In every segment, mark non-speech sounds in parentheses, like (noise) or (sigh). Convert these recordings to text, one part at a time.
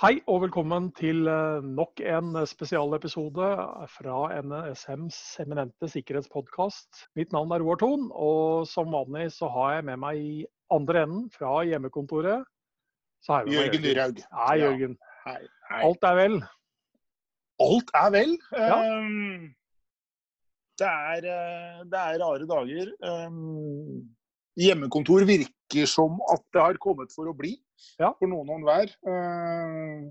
Hei og velkommen til eh, nok en spesialepisode fra NSMs eminente sikkerhetspodkast. Mitt navn er Roar Thon, og som vanlig så har jeg med meg i andre enden fra hjemmekontoret jeg Jørgen Dyrhaug. Hei, Jørgen. Hei, hei. Alt er vel? Alt er vel. Ja. Um, det, er, eh, det er rare dager. Um, hjemmekontor virker som at det har kommet for å bli Ja. for noen og enhver. Uh,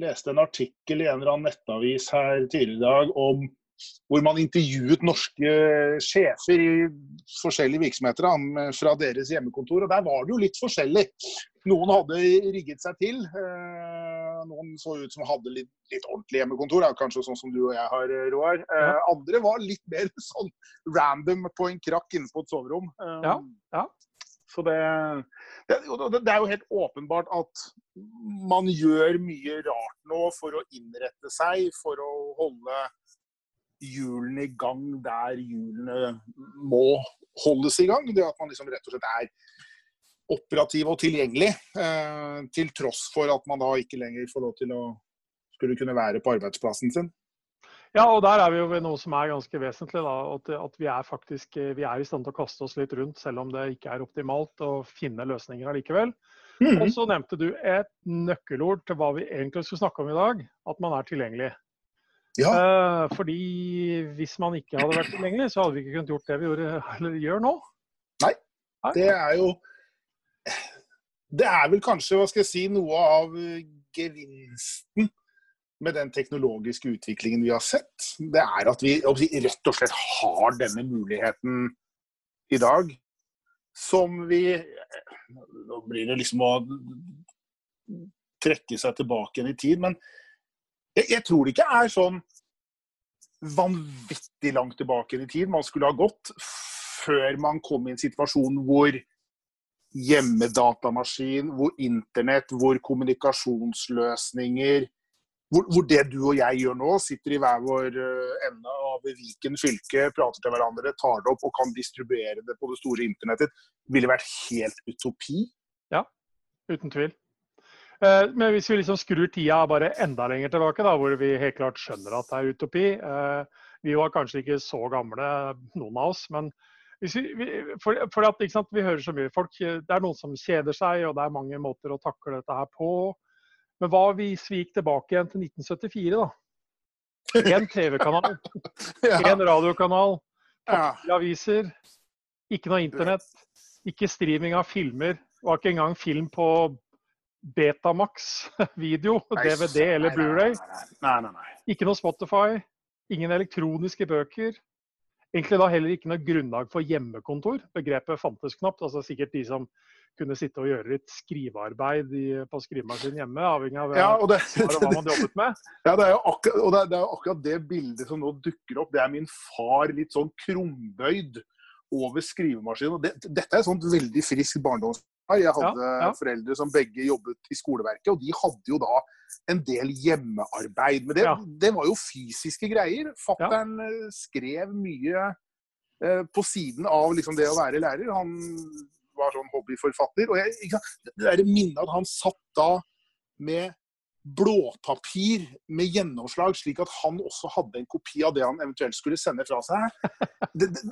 leste en artikkel i en eller annen nettavis her tidligere i dag om hvor man intervjuet norske sjefer i forskjellige virksomheter da, fra deres hjemmekontor. og Der var det jo litt forskjellig. Noen hadde rigget seg til. eh, Noen så ut som hadde litt, litt ordentlig hjemmekontor, kanskje sånn som du og jeg har, eh, Roar. Eh, Ja. Andre var litt mer (laughs) sånn random på en krakk inne på et soverom. Ja, ja. Så det, det, det det er jo helt åpenbart at man gjør mye rart nå for å innrette seg, for å holde hjulene i gang der hjulene må holdes i gang. Det at man liksom rett og slett er operativ og tilgjengelig. Eh, til tross for at man da ikke lenger får lov til å skulle kunne være på arbeidsplassen sin. Ja, og der er vi jo ved noe som er ganske vesentlig. Da, at, at vi er faktisk eh, vi er i stand til å kaste oss litt rundt, selv om det ikke er optimalt å finne løsninger allikevel. Og så nevnte du et nøkkelord til hva vi egentlig skulle snakke om i dag. At man er tilgjengelig. Ja, Eh, fordi hvis man ikke hadde vært tilgjengelig, så hadde vi ikke kunnet gjort det vi gjorde, eller gjør nå. Nei, det er jo Det er vel kanskje, hva skal jeg si, noe av gevinsten med den teknologiske utviklingen vi har sett. Det er at vi rett og slett har denne muligheten i dag. Som vi Nå blir det liksom å trekke seg tilbake igjen i tid, men jeg, jeg tror det ikke er sånn vanvittig langt tilbake i tid man skulle ha gått før man kom i en situasjon hvor hjemmedatamaskin, hvor internett, hvor kommunikasjonsløsninger hvor, hvor det du og jeg gjør nå, sitter i hver vår eh, ende av Viken fylke, prater til hverandre, tar det opp og kan distribuere det på det store internettet, ville vært helt utopi. Ja, Uten tvil. Eh, Men hvis vi liksom skrur tida bare enda lenger tilbake, da, hvor vi helt klart skjønner at det er utopi eh, Vi var kanskje ikke så gamle, noen av oss, men vi, for, for at, sant, vi hører så mye folk, Det er noen som kjeder seg, og det er mange måter å takle dette her på. Men hva hvis vi gikk tilbake igjen til 1974, da? Én TV-kanal, én (laughs) radiokanal, Ja. aviser, ikke noe internett, ikke streaming av filmer. Det var ikke engang film på Betamax (laughs) video, DVD eller Blu-ray. Ikke noe Spotify, ingen elektroniske bøker. Egentlig da heller ikke noe grunnlag for hjemmekontor. Begrepet fantes knapt. altså Sikkert de som kunne sitte og gjøre litt skrivearbeid i, på skrivemaskinen hjemme, avhengig av Ja, og det, hva man jobbet med. (laughs) Ja, det er jo akkurat, og det er, det er jo akkurat det bildet som nå dukker opp. Det er min far litt sånn krumbøyd over skrivemaskinen. Og Det, dette er et sånt veldig friskt barndomsår. Jeg hadde Ja, ja. foreldre som begge jobbet i skoleverket, og de hadde jo da en del hjemmearbeid. Men det, Ja. det var jo fysiske greier. Fattern eh, skrev mye eh, på siden av liksom det å være lærer. Han var sånn hobbyforfatter. Og jeg, det der minnet at han satt da med blåpapir med gjennomslag, slik at han også hadde en kopi av det han eventuelt skulle sende fra seg. (laughs) Det, det,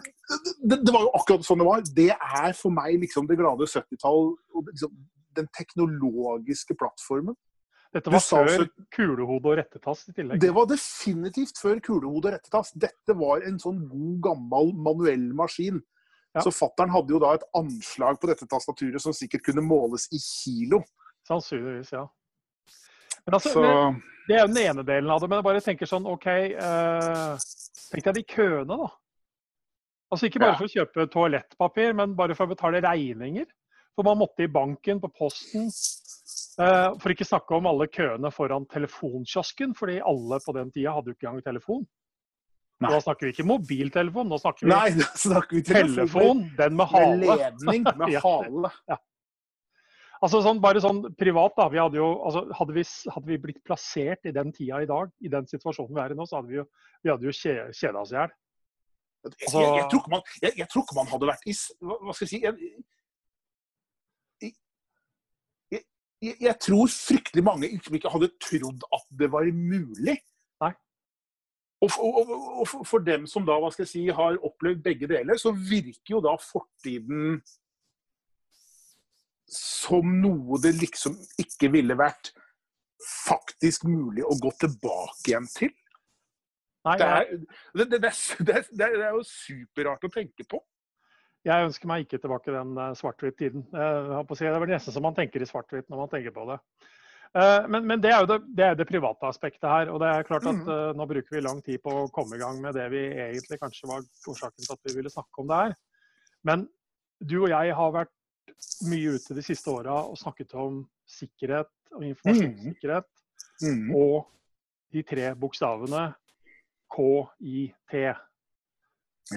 det, det var jo akkurat sånn det var. Det er for meg liksom det glade 70-tall. og Liksom, den teknologiske plattformen. Dette var sa før kulehode og rettetast i tillegg. Det var definitivt før kulehode og rettetast. Dette var en sånn god, gammel manuell maskin. Ja. Så fattern hadde jo da et anslag på dette tastaturet som sikkert kunne måles i kilo. Sannsynligvis, ja. Men altså, Så men, Det er jo den ene delen av det, men jeg bare tenker sånn OK eh, Tenk deg de køene, da. Altså Ikke bare Ja. for å kjøpe toalettpapir, men bare for å betale regninger. For man måtte i banken, på posten. Eh, for ikke snakke om alle køene foran telefonkiosken, fordi alle på den tida hadde jo ikke engang telefon. Nei. Da snakker vi ikke mobiltelefon, nå snakker vi Nei, (laughs) snakker vi telefon. Den med hale. Med ledning, med (laughs) hale. Ja. Altså sånn, bare sånn privat, da. Vi hadde, jo, altså, hadde, vi, hadde vi blitt plassert i den tida i dag, i den situasjonen vi er i nå, så hadde vi jo, vi hadde jo kje, kjeda oss i hjel. Altså- jeg, jeg, tror man, jeg, jeg tror ikke man hadde vært i Hva skal jeg si jeg, jeg, tror fryktelig mange ikke hadde trodd at det var mulig. Nei. Og, og, og, for dem som da hva skal jeg si, har opplevd begge deler, så virker jo da fortiden som noe det liksom ikke ville vært faktisk mulig å gå tilbake igjen til. Nei, Det er, det, det, det, er- det, er- jo superrart å tenke på. jeg ønsker meg ikke tilbake den eh, svart-hvitt-tiden. Eh, Det er vel nesten som man tenker i svart-hvitt når man tenker på det. Eh, Men, men det er jo det, det, er det private aspektet her. og det er klart at eh, Nå bruker vi lang tid på å komme i gang med det vi egentlig kanskje var årsaken til at vi ville snakke om det her. Men du og jeg har vært mye ute de siste åra og snakket om sikkerhet og informasjonssikkerhet. Mm. og de tre bokstavene KIT.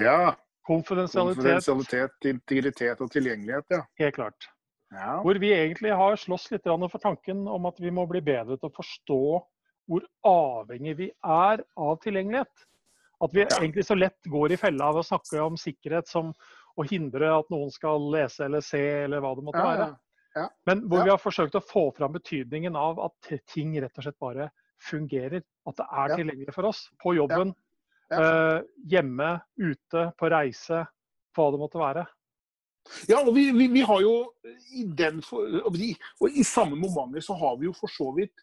Ja. Konfidensialitet, Konfidensialitet, integritet og tilgjengelighet, ja. helt klart. ja. Hvor vi egentlig har slåss litt for tanken om at vi må bli bedre til å forstå hvor avhengig vi er av tilgjengelighet. At vi egentlig så lett går i fella av å snakke om sikkerhet som å hindre at noen skal lese eller se, eller hva det måtte Ja, være. ja. Men hvor vi har forsøkt å få fram betydningen av at ting rett og slett bare fungerer. At det er tilgjengelig for oss. På jobben, eh, hjemme, ute, på reise, hva det måtte være. Ja, og vi, vi, vi har jo i den for, og i- og samme momentet så har vi jo for så vidt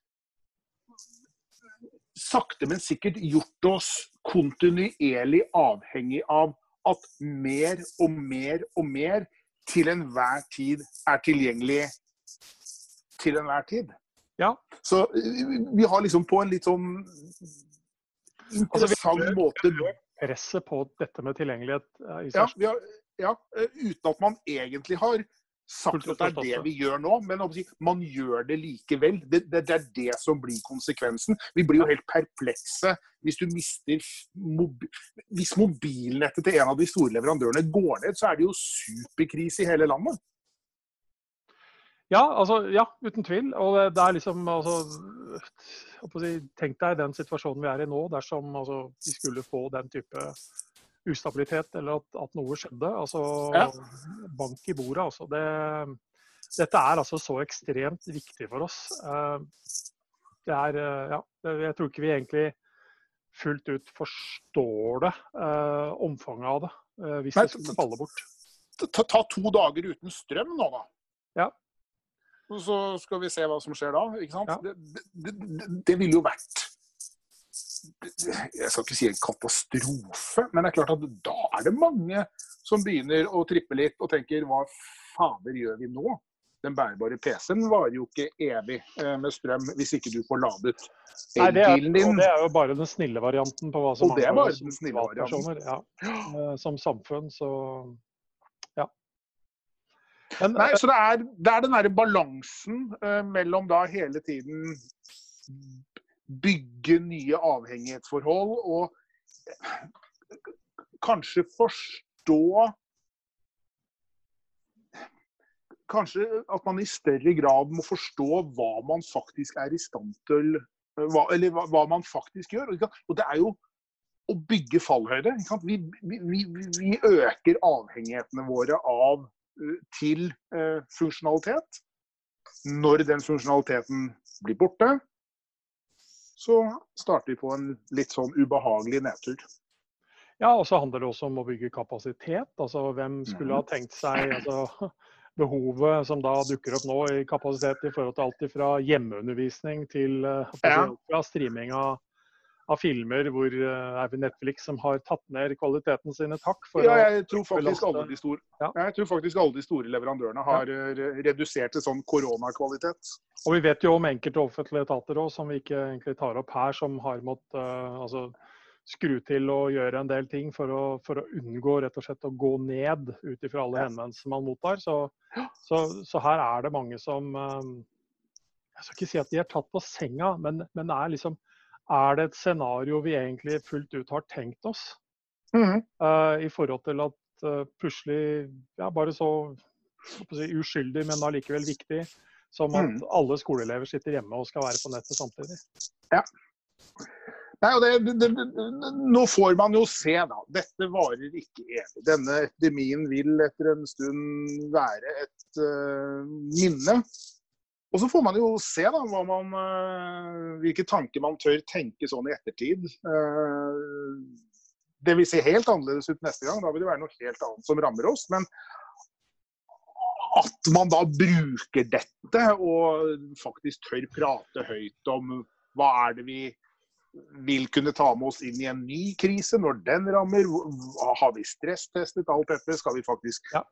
sakte, men sikkert gjort oss kontinuerlig avhengig av at mer og mer og mer til enhver tid er tilgjengelig til enhver tid. Ja. Så eh, vi har liksom på en litt sånn interessant måte Presset på dette med tilgjengelighet eh, i Ja, seg vi har, ja, eh, uten at man egentlig har sagt at det er det vi gjør nå, men man gjør det likevel. Det, det, det er det som blir konsekvensen. Vi blir jo helt perplekse hvis du mister mobi Hvis mobilnettet til en av de store leverandørene går ned, så er det jo superkrise i hele landet. Ja, altså, ja, uten tvil. Og det, er liksom altså, Tenk deg den situasjonen vi er i nå, dersom altså, vi skulle få den type ustabilitet, eller at, at noe skjedde. Altså, Ja. Bank i bordet, altså. Det, dette er altså så ekstremt viktig for oss. Eh, Det er eh, Ja, jeg tror ikke vi egentlig fullt ut forstår det, eh, omfanget av det, hvis Nei, det skulle falle bort. Ta, ta to dager uten strøm nå, da. Ja. Så skal vi se hva som skjer da. ikke sant? Ja. Det, det, det, det ville jo vært Jeg skal ikke si en katastrofe, men det er klart at da er det mange som begynner å trippe litt og tenker hva fader gjør vi nå? Den bærbare PC-en varer jo ikke evig eh, med strøm hvis ikke du får ladet elbilen din. det er jo bare den snille varianten på hva som Og det er bare den snille varianten. Ja. Eh, Som samfunn, så ja. Men Nei, så det er, det er den derre balansen eh, mellom da hele tiden bygge nye avhengighetsforhold og kanskje forstå Kanskje at man i større grad må forstå hva man faktisk er i stand til hva, Eller hva, hva man faktisk gjør. Og det er jo å bygge fallhøyde. vi, vi, vi øker avhengighetene våre av eh, til eh, funksjonalitet. Når den funksjonaliteten blir borte, så starter vi på en litt sånn ubehagelig nedtur. Ja, og så handler det også om å bygge kapasitet. Altså hvem skulle ha tenkt seg altså, (laughs) behovet som da dukker opp nå i kapasitet i forhold til alt fra hjemmeundervisning til eh, fra streaming av, av filmer, hvor eh, er det Netflix som har tatt ned kvaliteten sin et hakk. for Ja, jeg tror faktisk alle de store, Ja. jeg tror faktisk alle de store leverandørene har ja. redusert til sånn koronakvalitet. Og vi vet jo om enkelte offentlige etater også, som vi ikke egentlig tar opp her, som har måttet uh, altså, skru til og gjøre en del ting for å, for å unngå rett og slett å gå ned ut ifra alle henvendelsene man mottar. Så, så, så her er det mange som eh, Jeg skal ikke si at de er tatt på senga, men, men er, liksom, er det et scenario vi egentlig fullt ut har tenkt oss? eh, I forhold til at uh, plutselig ja, bare så si, uskyldig, men allikevel viktig, som at Mm. alle skoleelever sitter hjemme og skal være på nettet samtidig. Nei, og det, det, det, nå får man jo se, da. Dette varer ikke evig. Denne epidemien vil etter en stund være et uh, minne. Og så får man jo se da, man, hvilke tanker man tør tenke sånn i ettertid. Det vil se helt annerledes ut neste gang. Da vil det være noe helt annet som rammer oss. Men at man da bruker dette og faktisk tør prate høyt om hva er det vi vil kunne ta med oss inn i en ny krise når den rammer. Har vi stresstestet alt dette? Skal vi faktisk ja.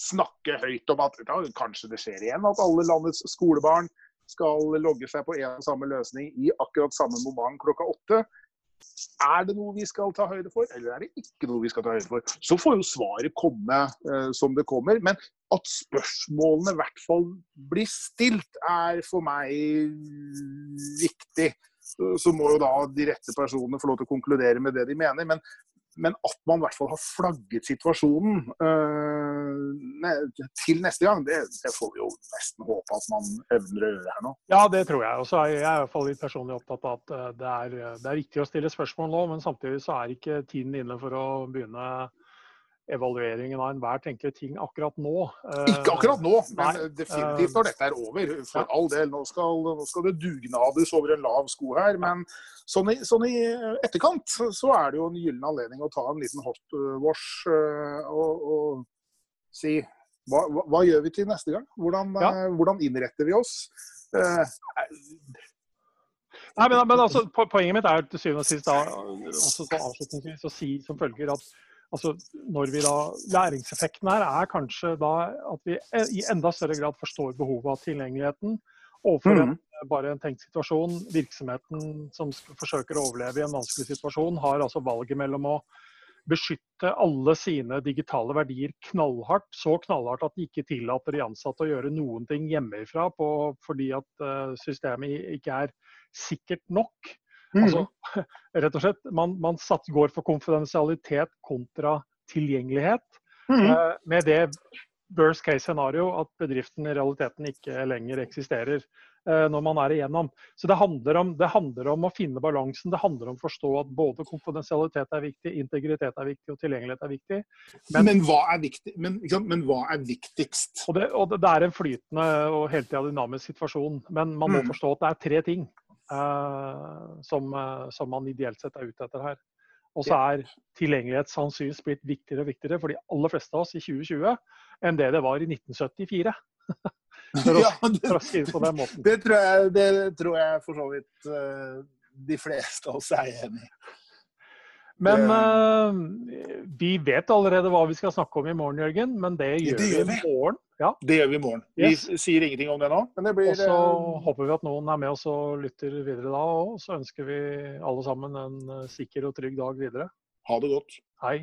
snakke høyt om at da, kanskje det skjer igjen at alle landets skolebarn skal logge seg på en og samme løsning i akkurat samme moment klokka åtte? Er det noe vi skal ta høyde for, eller er det ikke noe vi skal ta høyde for? Så får jo svaret komme uh, som det kommer. Men at spørsmålene i hvert fall blir stilt, er for meg viktig. Så må jo da de rette personene få lov til å konkludere med det de mener. Men men at man i hvert fall har flagget situasjonen øh, til neste gang, det, det, får vi jo nesten håpe at man evner å gjøre her nå. Ja, det tror jeg. Og så er jeg i hvert fall litt personlig opptatt av at eh, det er, det er viktig å stille spørsmål nå, men samtidig så er ikke tiden inne for å begynne evalueringen av enhver tenkelig ting akkurat nå. Ikke akkurat nå, men Nei, definitivt når dette er over. For ja. all del. Nå skal, nå skal, det dugnades over en lav sko her. Men sånn i, sånn i, etterkant så er det jo en gyllen anledning å ta en liten hot wash uh, og, og, si hva, hva, gjør vi til neste gang? Hvordan, ja. hvordan innretter vi oss? Nei, men, men altså, Poenget mitt er til syvende og sist da, også avslutningsvis å si som følger at altså når vi da, Læringseffekten her er kanskje da at vi i enda større grad forstår behovet av tilgjengeligheten overfor en, mm. bare en tenkt situasjon. Virksomheten som forsøker å overleve i en vanskelig situasjon, har altså valget mellom å beskytte alle sine digitale verdier knallhardt, så knallhardt at de ikke tillater de ansatte å gjøre noen ting hjemmefra på, fordi at uh, systemet ikke er sikkert nok. Altså, mm. (laughs) rett og slett, man, man satt, går for konfidensialitet kontra tilgjengelighet. Mm. Eh, med det worst case scenario at bedriften i realiteten ikke lenger eksisterer eh, når man er igjennom. Så det handler, om, det handler, om, å finne balansen. Det handler om å forstå at både konfidensialitet er viktig, integritet er viktig og tilgjengelighet er viktig. Men, men, hva, er viktig? Men, men hva, er viktigst? Og det, og det, er en flytende og hele tida dynamisk situasjon. Men man må mm. forstå at det er tre ting. Eh, som, eh, som, man ideelt sett er ute etter her. Og så er tilgjengelighet sannsynligvis blitt viktigere og viktigere for de aller fleste av oss i 2020 enn det det var i 1974. (laughs) for, å, ja, det, for å si det på den måten. Det tror jeg, det tror jeg for så vidt uh, de fleste av oss er enig i. Men uh, vi vet allerede hva vi skal snakke om i morgen, Jørgen. Men det gjør, det gjør vi i morgen. Ja. Det gjør vi i morgen. Yes. Vi sier ingenting om det nå. Men det blir Og så uh, håper vi at noen er med oss og lytter videre da òg. Så ønsker vi alle sammen en uh, sikker og trygg dag videre. Ha det godt. Hei.